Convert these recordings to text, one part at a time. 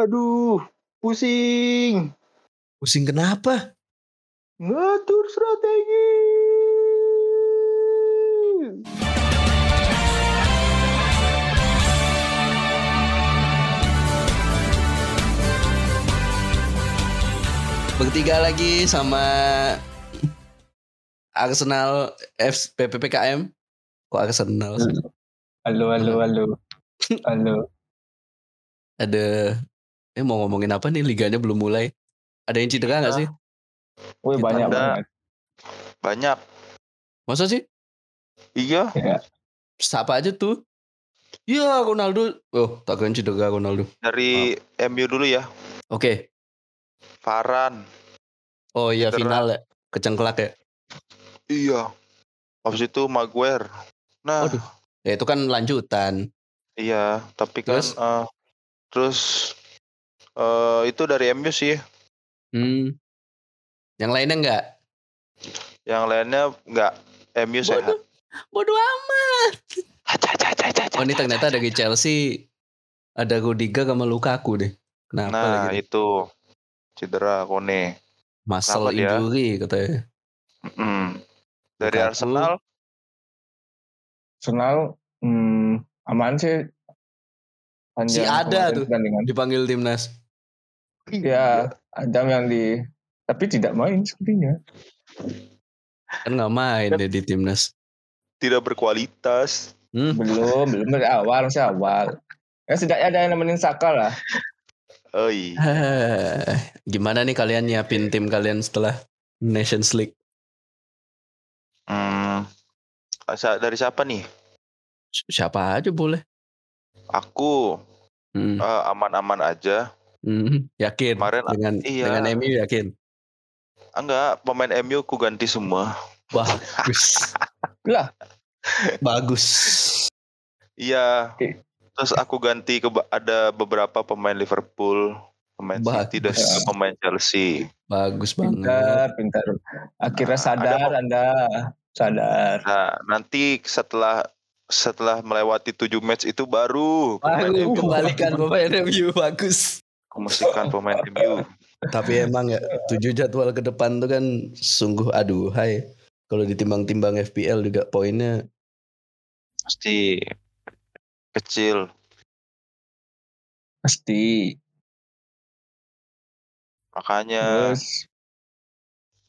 Aduh, pusing. Pusing kenapa? Ngatur strategi. Bertiga lagi sama Arsenal F PPPKM. Kok Arsenal? Halo, halo, halo. Halo. Ada eh mau ngomongin apa nih liganya belum mulai. Ada yang cedera nggak sih? Wih, banyak Ada. banget. Banyak. Masa sih? Iya. Ya. Siapa aja tuh? Iya Ronaldo. Oh, tak kira cedera Ronaldo. Dari MU dulu ya. Oke. Varan. Oh iya Cedera. final ya. Kecengklak ya. Iya. Habis itu Maguire. Nah, Waduh. Ya itu kan lanjutan. iya, tapi kan Terus? eh, terus eh itu dari MU sih. Hmm. Yang lainnya enggak? Yang lainnya enggak MU sehat. Bodoh amat. Oh ini ternyata aca, dari Chelsea ada Rudiger sama Lukaku deh. Kenapa Nah, lagi? itu cedera Kone. Muscle kenapa dia? injury katanya. Mm. Dari Lukaku. Arsenal Arsenal hmm, aman sih. Si Panjang ada kemarin tuh. Dipanggil timnas. Ya, Adam yang di tapi tidak main sepertinya. Kan nggak main deh di timnas. tidak berkualitas. Hmm. Belum, belum dari awal, masih awal. Ya setidaknya ada yang nemenin Saka lah. Oh iya. Hah, Gimana nih kalian nyiapin tim kalian setelah Nations League? Hmm. Asa- Dari siapa nih? Si- Siapa aja boleh. Aku Hmm. eh, aman-aman aja. Hmm. Yakin Kemarin, dengan iya. dengan MU yakin. Ah, Enggak, pemain MU ku ganti semua. Bagus. Lah. Bagus. Iya. Oke. Terus aku ganti ke ada beberapa pemain Liverpool, pemain City dan Bagus. juga pemain Chelsea. Bagus banget. Pintar, pintar. Akhirnya Nah, sadar ada- Anda. Sadar. Nah, nanti setelah setelah melewati tujuh match itu baru pemain Baru kembalikan pemain MU bagus. Aku mestikan pemain MU. Tapi emang ya tujuh jadwal ke depan tuh kan sungguh aduh hai. Kalau ditimbang-timbang FPL juga poinnya Pasti kecil. Pasti. Makanya Terus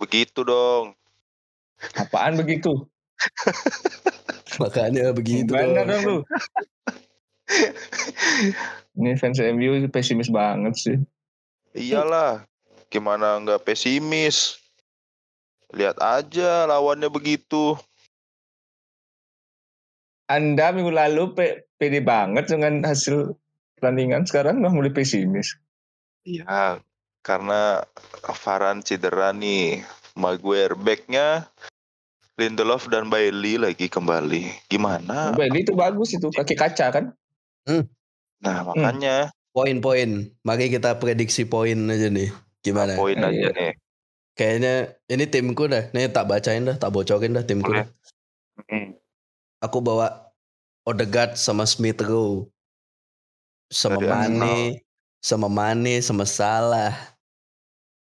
begitu dong. apaan begitu? makanya begitu Gimana dong lu? Ini fans MU pesimis banget sih. Iyalah, gimana nggak pesimis? Lihat aja lawannya begitu. Anda minggu lalu pe- pede banget dengan hasil pertandingan sekarang udah mulai pesimis. Iya, karena Varan cedera nih. Maguire backnya Lindelof dan Bailey lagi kembali. Gimana? Bailey itu bagus itu kaki kaca kan? Nah, makanya Poin-poin. Mari kita prediksi poin aja nih. Gimana? poin Iya. aja nih. Kayaknya ini timku dah. Nih tak bacain dah, tak bocorin dah timku dah. Hmm. Aku bawa Odegaard sama Smith Rowe. Sama Dari Mane, sama Mane, sama Salah.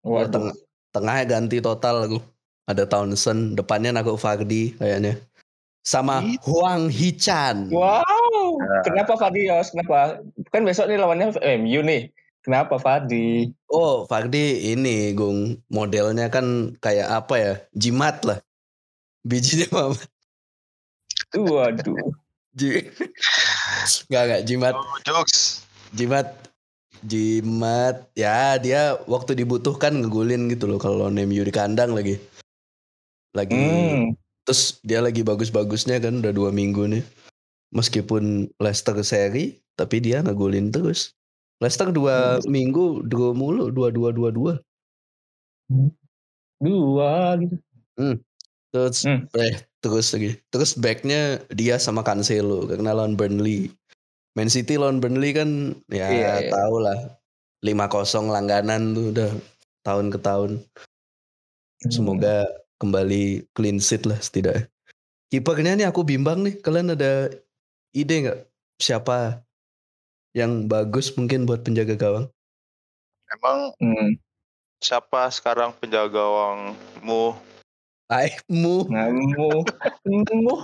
Waduh. teng- tengahnya ganti total aku. Ada Townsend, depannya naruh Fardi kayaknya. Sama. Huang Hichan. Wow. Nah. Kenapa Fadios? Kenapa? Kan besok nih lawannya MU nih. Kenapa Fadi? Oh, Fardi ini, Gung. Modelnya kan kayak apa ya? Jimat lah. Bijinya mama. Waduh. Ji- Nggak, nggak. Jimat. Oh, jokes. Jimat. Jimat. Ya, dia waktu dibutuhkan ngegulin gitu loh. Kalau MU di kandang lagi. Lagi. Hmm. Terus dia lagi bagus-bagusnya kan udah dua minggu nih. Meskipun Leicester seri, tapi dia ngegolin terus. Leicester dua minggu draw mulu, dua dua dua dua. Dua gitu. Terus Hmm. eh terus lagi. Terus backnya dia sama Cancelo karena lawan Burnley. Man City lawan Burnley kan ya Iya, iya. tau lah. 5-0 langganan tuh udah tahun ke tahun. Hmm. Semoga kembali clean sheet lah setidaknya. Kipernya nih aku bimbang nih. Kalian ada ide nggak siapa yang bagus mungkin buat penjaga gawang? Emang Hmm. siapa sekarang penjaga gawangmu? Aibmu. Ngamu. Ngamu.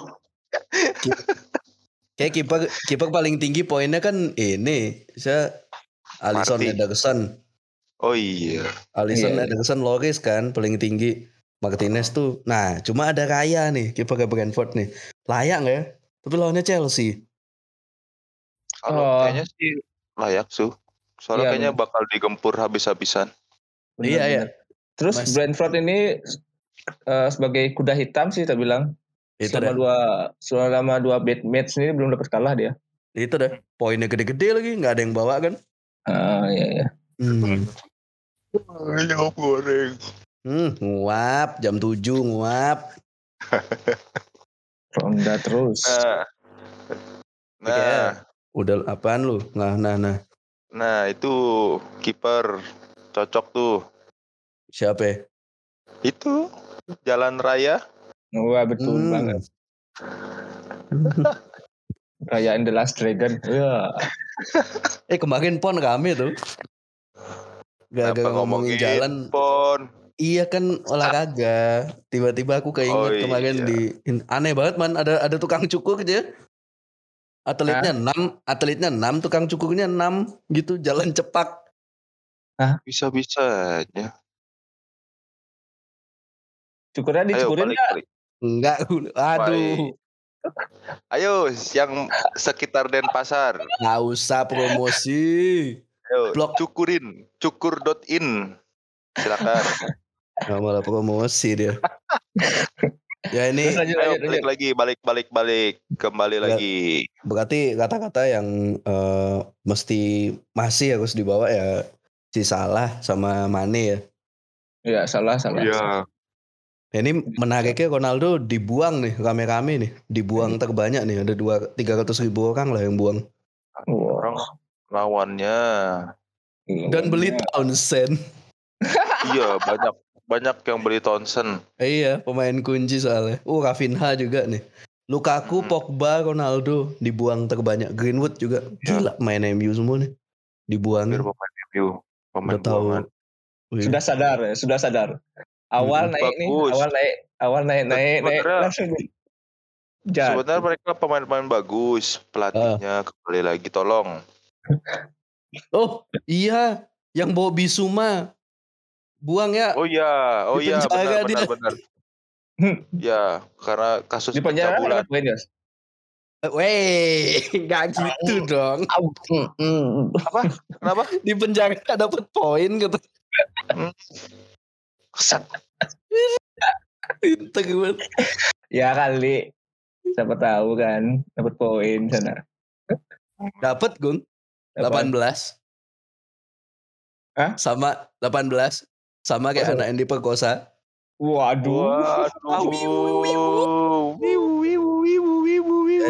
Kayak kiper kiper paling tinggi poinnya kan ini. Saya Alisson Marti. Ederson. Oh iya. Alisson Iya, iya. Ederson Loris kan paling tinggi. Martinez tuh. Nah, cuma ada Raya nih kiper Brentford nih. Layak nggak ya? Tapi lawannya Chelsea. Kalau Oh. kayaknya sih layak su. Soalnya Iya, kayaknya bakal digempur habis-habisan. Iya, iya. Terus Mas- Brentford ini eh, sebagai kuda hitam sih saya bilang. Itu selama dah. dua selama dua bad match ini belum dapat kalah dia. Itu dah. Poinnya gede-gede lagi, nggak ada yang bawa kan? Ah iya iya. Hmm. Goreng. Hmm, nguap jam 7 nguap. Ronda terus. Nah. Nah, Oke. Udah apaan lu? Nah, nah, nah. nah itu kiper cocok tuh. Siapa ya? Itu jalan raya. Wah betul Hmm. banget. Perayaan The Last Dragon. Ya. Eh kemarin pon rame tuh. Gak Kenapa ngomongin ngomongin jalan. Pon. Iya kan olahraga. Tiba-tiba aku keinget Oh, kemarin iya. di aneh banget man. Ada ada tukang cukur aja. Atletnya 6, atletnya 6, tukang cukurnya 6 gitu jalan cepak. Bisa-bisanya. Cukurnya Ayo dicukurin balik, nggak? Enggak, aduh. Ayo yang sekitar Denpasar. Nggak usah promosi. Ayo Blok. cukurin. Cukur.in. Silakan. Nggak malah promosi dia. ya ini Terus lanjut Ayo lanjut balik lanjut. lagi, balik balik balik. Kembali Nggak. lagi. berarti kata-kata yang eh, mesti masih harus dibawa ya si Salah sama Mane ya. Iya salah salah. Iya. Ya, Ini menariknya Ronaldo dibuang nih rame-rame nih, dibuang terbanyak nih ada dua tiga ratus ribu orang lah yang buang Orang lawannya. dan beli lawannya. Townsend. iya banyak banyak yang beli Townsend. Eh, iya pemain kunci soalnya. Oh Rafinha juga nih. Lukaku, Hmm. Pogba, Ronaldo dibuang terbanyak. Greenwood juga Ya. gila main MU semua nih dibuang. Pemain MU. Pemain Udah tahu. Sudah sadar ya, sudah sadar. Awal Hmm, naik nih, bagus. awal naik, awal naik naik naik Sebenarnya- langsung jatuh. Sebenarnya mereka pemain-pemain bagus. Pelatihnya kembali lagi tolong. Oh iya, yang bawa Bisuma buang ya. Oh iya, oh iya benar dia. benar benar. Ya, karena kasus Di penjara pencabulan. poin Yos. Weh, nggak gitu dong. Mm. Kenapa? Di penjara nggak dapat poin gitu. Pinter banget. Ya kali. Siapa tahu kan dapat poin sana. Dapat Gung, Apa? 18. Hah? Sama 18. Sama kayak anak yang diperkosa. Waduh. Waduh.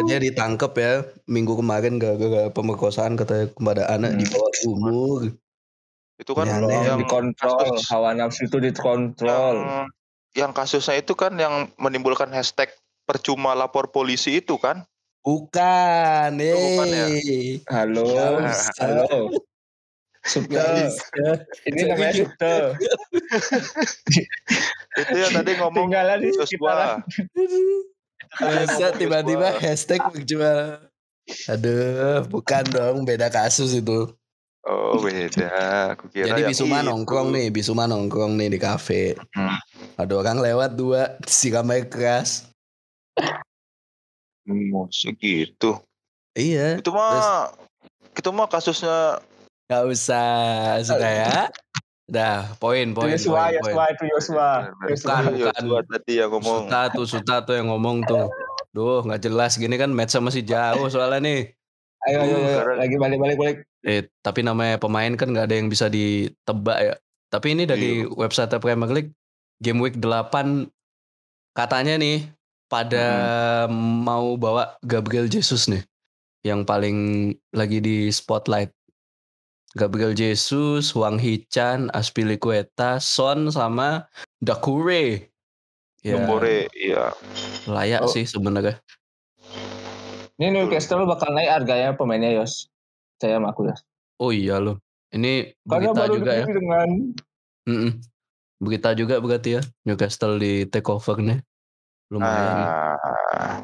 Dia ditangkap ya minggu kemarin gara-gara pemerkosaan katanya kepada anak Hmm. di bawah umur. Itu kan Ya, aneh. yang dikontrol, kasus- hawa nafsu itu dikontrol. yang, yang kasusnya itu kan yang menimbulkan hashtag percuma lapor polisi itu kan? Bukan, bukan ya? eh. Halo, halo. Subte, ini namanya Subte. Itu yang tadi ngomong Tinggalan di sekitaran. Bisa tiba-tiba hashtag percuma. Aduh, bukan dong, beda kasus itu. Oh beda. Aku kira Jadi Bisuma itu. nongkrong nih, Bisuma nongkrong nih di kafe. Hmm. Ada orang lewat dua, siram air keras. Hmm, segitu. Iya, Itu mah itu mah kasusnya nggak usah suka ya. Dah, poin, poin, Yosua, poin, poin. Yosua itu Yosua. Bukan, bukan. Joshua tadi yang ngomong. Suta tuh, Suta tuh yang ngomong tuh. Duh, nggak jelas gini kan match masih jauh soalnya nih. Ayo, ayo, ayo. Lagi balik, balik, balik. Eh, tapi namanya pemain kan nggak ada yang bisa ditebak ya. Tapi ini dari website Premier League, game week 8 katanya nih pada mau bawa Gabriel Jesus nih. Yang paling lagi di spotlight. Gabriel Jesus, Wang Hichan, Aspilicueta, Son sama Dakure. Ya, Nombore, iya. layak Oh. sih sebenarnya. Ini Newcastle bakal naik harganya pemainnya Yos. Saya sama aku ya. Oh iya loh. Ini Karena berita baru juga ya. dengan Mm-mm. Berita juga berarti ya. Newcastle di take over nih. Lumayan. Ah,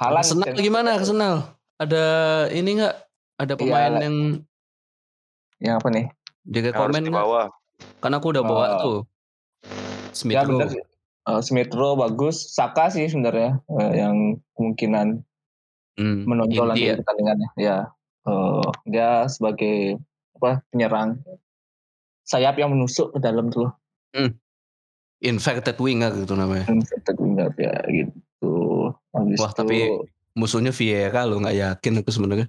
Halan Arsenal gimana Arsenal? Ada ini nggak? Ada Iya, pemain yang yang apa nih? di yang harus rekomen nggak? dibawa. Kan aku udah bawa Oh. tuh. Smith Ya Rowe. Eh, Smith Rowe bagus, Saka sih sebenarnya eh, yang kemungkinan Hmm, menonjol nanti ya. di pertandingannya. Ya, Eh, dia sebagai apa penyerang sayap yang menusuk ke dalam tuh Inverted winger gitu namanya. Inverted winger ya gitu. Habis Wah, itu, tapi Musuhnya Vieira lo nggak yakin aku sebenarnya.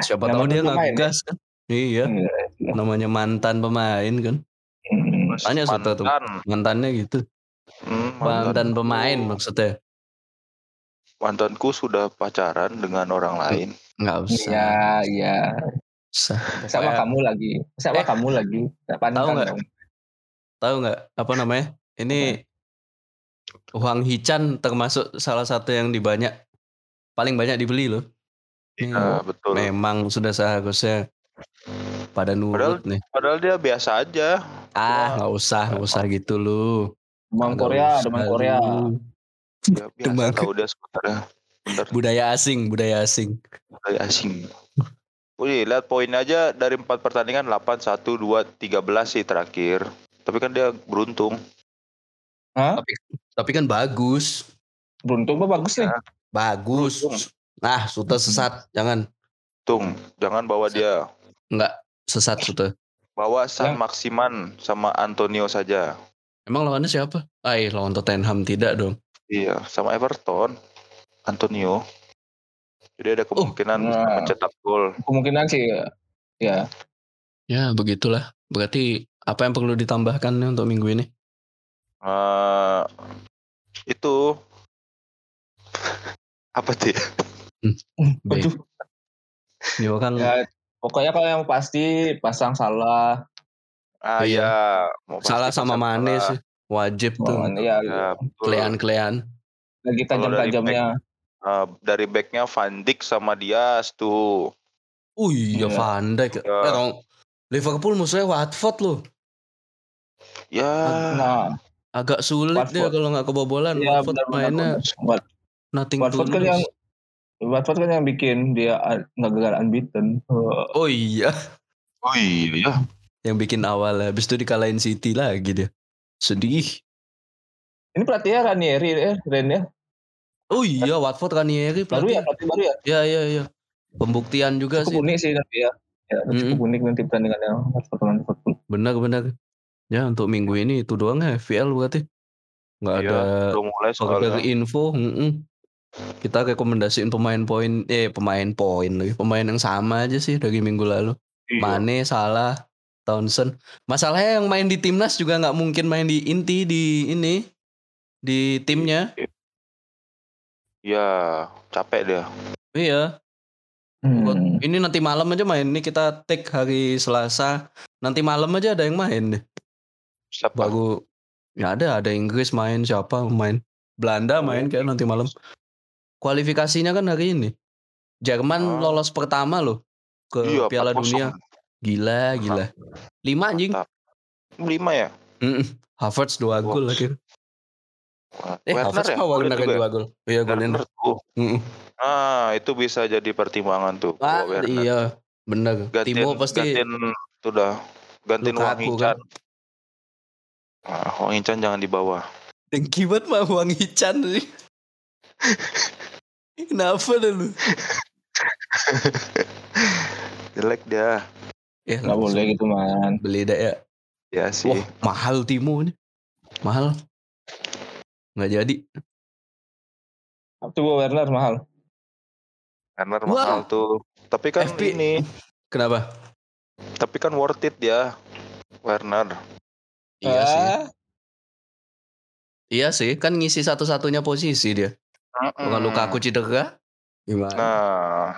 Siapa tahu dia pemain ya? ngegas kan. Iya, Iya, iya. namanya mantan pemain kan. Hmm, Tanya Suta tuh. mantan, Mantannya gitu. hmm, Mantan pemain maksudnya. Mantanku sudah pacaran dengan orang lain. Nggak usah. Iya, iya. Sama kamu lagi. Sama Eh. kamu lagi. Nggak Tahu nggak? Tahu nggak apa namanya? Ini Huang Hichan termasuk salah satu yang dibanyak paling banyak dibeli loh. Ini Ah, betul. memang sudah seharusnya pada nurut nih. Padahal dia biasa aja. Ah, nggak usah, nggak usah gitu lu. Demam Korea, demam Korea. Ya, biasa Demam. tahu dia sebenarnya. Bener, Budaya asing, budaya asing. dari asing. Wih, lihat poin aja dari empat pertandingan 8, 1, 2, 13 sih terakhir. Tapi kan dia beruntung. Hah? Tapi kan bagus. Beruntung apa bagus nih? Bagus. Beruntung. Nah, Suta sesat, jangan. Tung, jangan bawa dia. Enggak sesat Suta. Bawa San Yang- Maximan sama Antonio saja. Emang lawannya siapa? Ah, iya, lawan Tottenham tidak dong. Iya, sama Everton. Antonio. Jadi ada kemungkinan bisa nah. mencetak gol. Kemungkinan sih ya. Ya, begitulah. Berarti apa yang perlu ditambahkan nih untuk minggu ini? Eh, itu apa tuh? ya? B. Waduh. Ini orang Ya, pokoknya kalau yang pasti pasang salah. Ah Iya. iya, mau pasti salah sama Mane salah. Wajib tuh. Oh, ya, Ya, betul. Kelean-kelean. lagi tajam-tajamnya. Eh, dari backnya Van Dijk sama Diaz tuh. Oh iya, Iya. Van Dijk. Iya. Eh, dong. Liverpool musuhnya Watford loh. Ya, Nah, Agak sulit Watford. dia kalau nggak kebobolan. ya Watford benar-benar. mainnya Wat- nothing Watford kan yang Watford kan yang bikin dia nggak gagal unbeaten. Uh, Oh iya. oh iya. Yang bikin awal habis itu dikalahin City lagi dia. Sedih. ini pelatihnya Ranieri ya, Ren ya. Oh iya, Watford Ranieri Baru ya, pelatih. pelatih baru ya. Ya ya ya. Pembuktian juga Cukup sih. unik sih nanti ya. Ya, cukup unik nanti pertandingannya Watford lawan Liverpool. Benar benar. Ya untuk minggu ini itu doang ya FPL berarti. Nggak Iya, ada belum mulai soalnya. info. mm-mm. Kita rekomendasiin pemain poin eh pemain poin lagi. Pemain yang sama aja sih dari minggu lalu. Iya. Mane, Salah, Townsend. Masalahnya yang main di timnas juga nggak mungkin main di inti di ini di timnya. Iya, capek dia. Iya. Hmm. Ini nanti malam aja main. Ini kita take hari Selasa. Nanti malam aja ada yang main deh. Siapa? Baru ya ada ada Inggris main siapa main. Belanda main kayak nanti malam. Kualifikasinya kan hari ini. Jerman Ah. lolos pertama loh ke Iya, Piala 4-0. Dunia. Gila, gila. Lima anjing. Lima ya? Mm-mm. Havertz dua gol lagi. Eh, Werner Havertz ya? Werner juga ya? dua gol? Iya, golin. Werner tuh. Mm-mm. Ah, itu bisa jadi pertimbangan tuh. Ah, iya, bener. Gantiin, Timo pasti gantiin itu dah. Gantiin Wang Hichan. Ah, Wang Hichan jangan dibawa. dengki banget mah Wang Hichan. Kenapa dah lu? Jelek dia. Ya, Nggak boleh gitu man. Beli dah ya. Ya sih. Wah, mahal Timo ini. Mahal. Nggak jadi. Coba Werner mahal. Werner Wah. mahal tuh. Tapi kan FP. ini, Kenapa? tapi kan worth it ya. Werner. Iya sih. Ah, Iya sih, kan ngisi satu-satunya posisi dia. Bukan Mm-mm. Lukaku cedera. Gimana? Nah,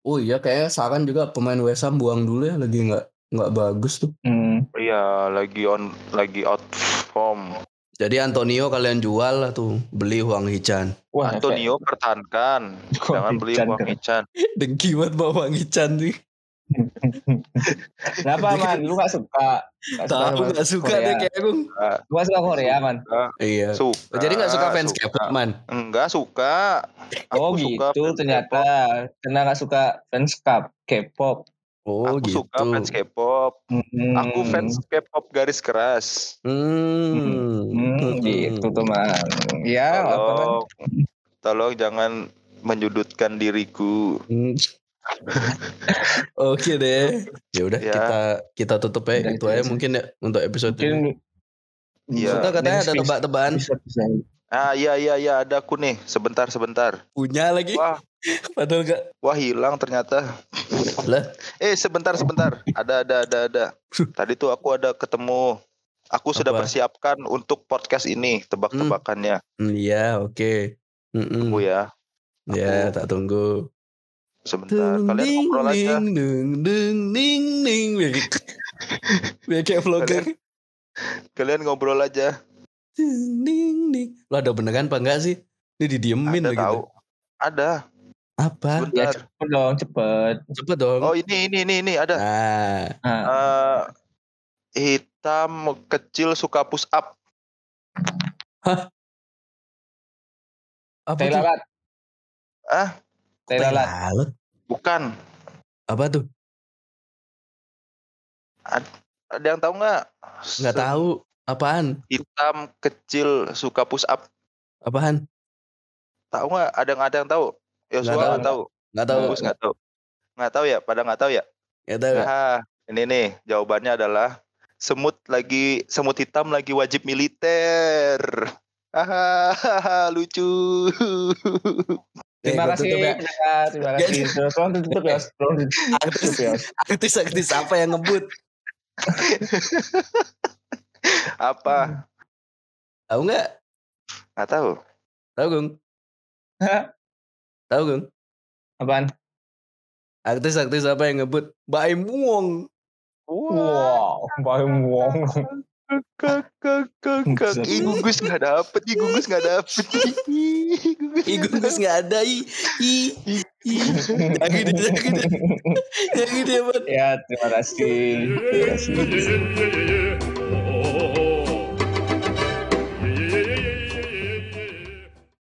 Oh iya, kayaknya saran juga pemain West Ham buang dulu ya, lagi nggak nggak bagus tuh. Hmm. iya lagi on lagi out form. Jadi Antonio kalian jual lah tuh, beli Huang Hichan. Wah, Antonio pertahankan. Jangan beli Wang kan. Hichan. Dengki banget bawa Huang Hichan nih. Kenapa man? Lu gak suka? Gak Tahu sama nggak suka Korea? deh kayak Agung. Lu gak suka Korea man? Iya. Suka. Jadi nggak suka fans suka. K-pop man? Enggak suka. Oh Aku suka gitu fans ternyata. Karena gak suka fans K-pop. Oh Aku gitu. suka fans K-pop. Hmm. Aku fans K-pop garis keras. Hmm. Hmm, gitu tuh man. Ya apa man? Tolong, tolong jangan menyudutkan diriku. Hmm. Oke deh. Ya udah Ya. kita kita tutup ya. Udah, itu aja aja. mungkin ya untuk episode ini. Mungkin Iya. Kita katanya ada tebak-tebakan. Ah iya iya iya ada aku nih. Sebentar sebentar. Punya lagi. Wah Padahal gak. wah hilang ternyata. Lah. Eh sebentar sebentar. Ada ada ada ada. Tadi tuh aku ada ketemu. Aku sudah Apa? persiapkan untuk podcast ini tebak-tebakannya. Hmm, Iya oke. Mm-mm. Tunggu ya. Ya Aku- tak tunggu. Sebentar. Kalian ngobrol aja. ding, ding, ding, ding, ding. Biar kayak- Biar kayak vlogger. Kalian ngobrol aja. Ding, ding, ding. Lo ada beneran apa enggak sih? Ini didiemin Ada lagi. tahu. Ada. Apa? Ya cepet dong cepet. Cepet dong. Oh ini ini ini ini ada. Nah, Eh, hitam kecil suka push up. apa tuh? lalat. Ah? Tai lalat. lalat? Bukan. Apa tuh? Ada yang tahu nggak? Nggak tahu. Apaan? Hitam kecil suka push up. Apaan? Tahu nggak? Ada yang ada yang tahu? Yosua Nggak tahu. nggak tahu. Nggak tahu. Bagus nggak tahu. Nggak tahu ya? Pada nggak tahu ya? Nggak tahu. Nah, ini nih jawabannya adalah semut lagi semut hitam lagi wajib militer. Hahaha, lucu. Terima gua kasih. tutup ya. pendengar. Terima kasih. Terus tolong ditutup ya. Tolong ditutup ya. Artis-artis apa yang ngebut? Apa? Tahu nggak? Nggak tahu. Tahu Gung? Tahu Gung? Apaan? Artis-artis apa yang ngebut? Baim Wong. Wow, Bayang Wong. Kak, kak, kak, kak. Ih, gugus nggak dapet, ih, gugus nggak dapet. Ih, gugus Ih, gugus nggak ada. Ih, ih, ih. Jangan deh, jangan Bang. Ya, terima kasih. Terima kasih.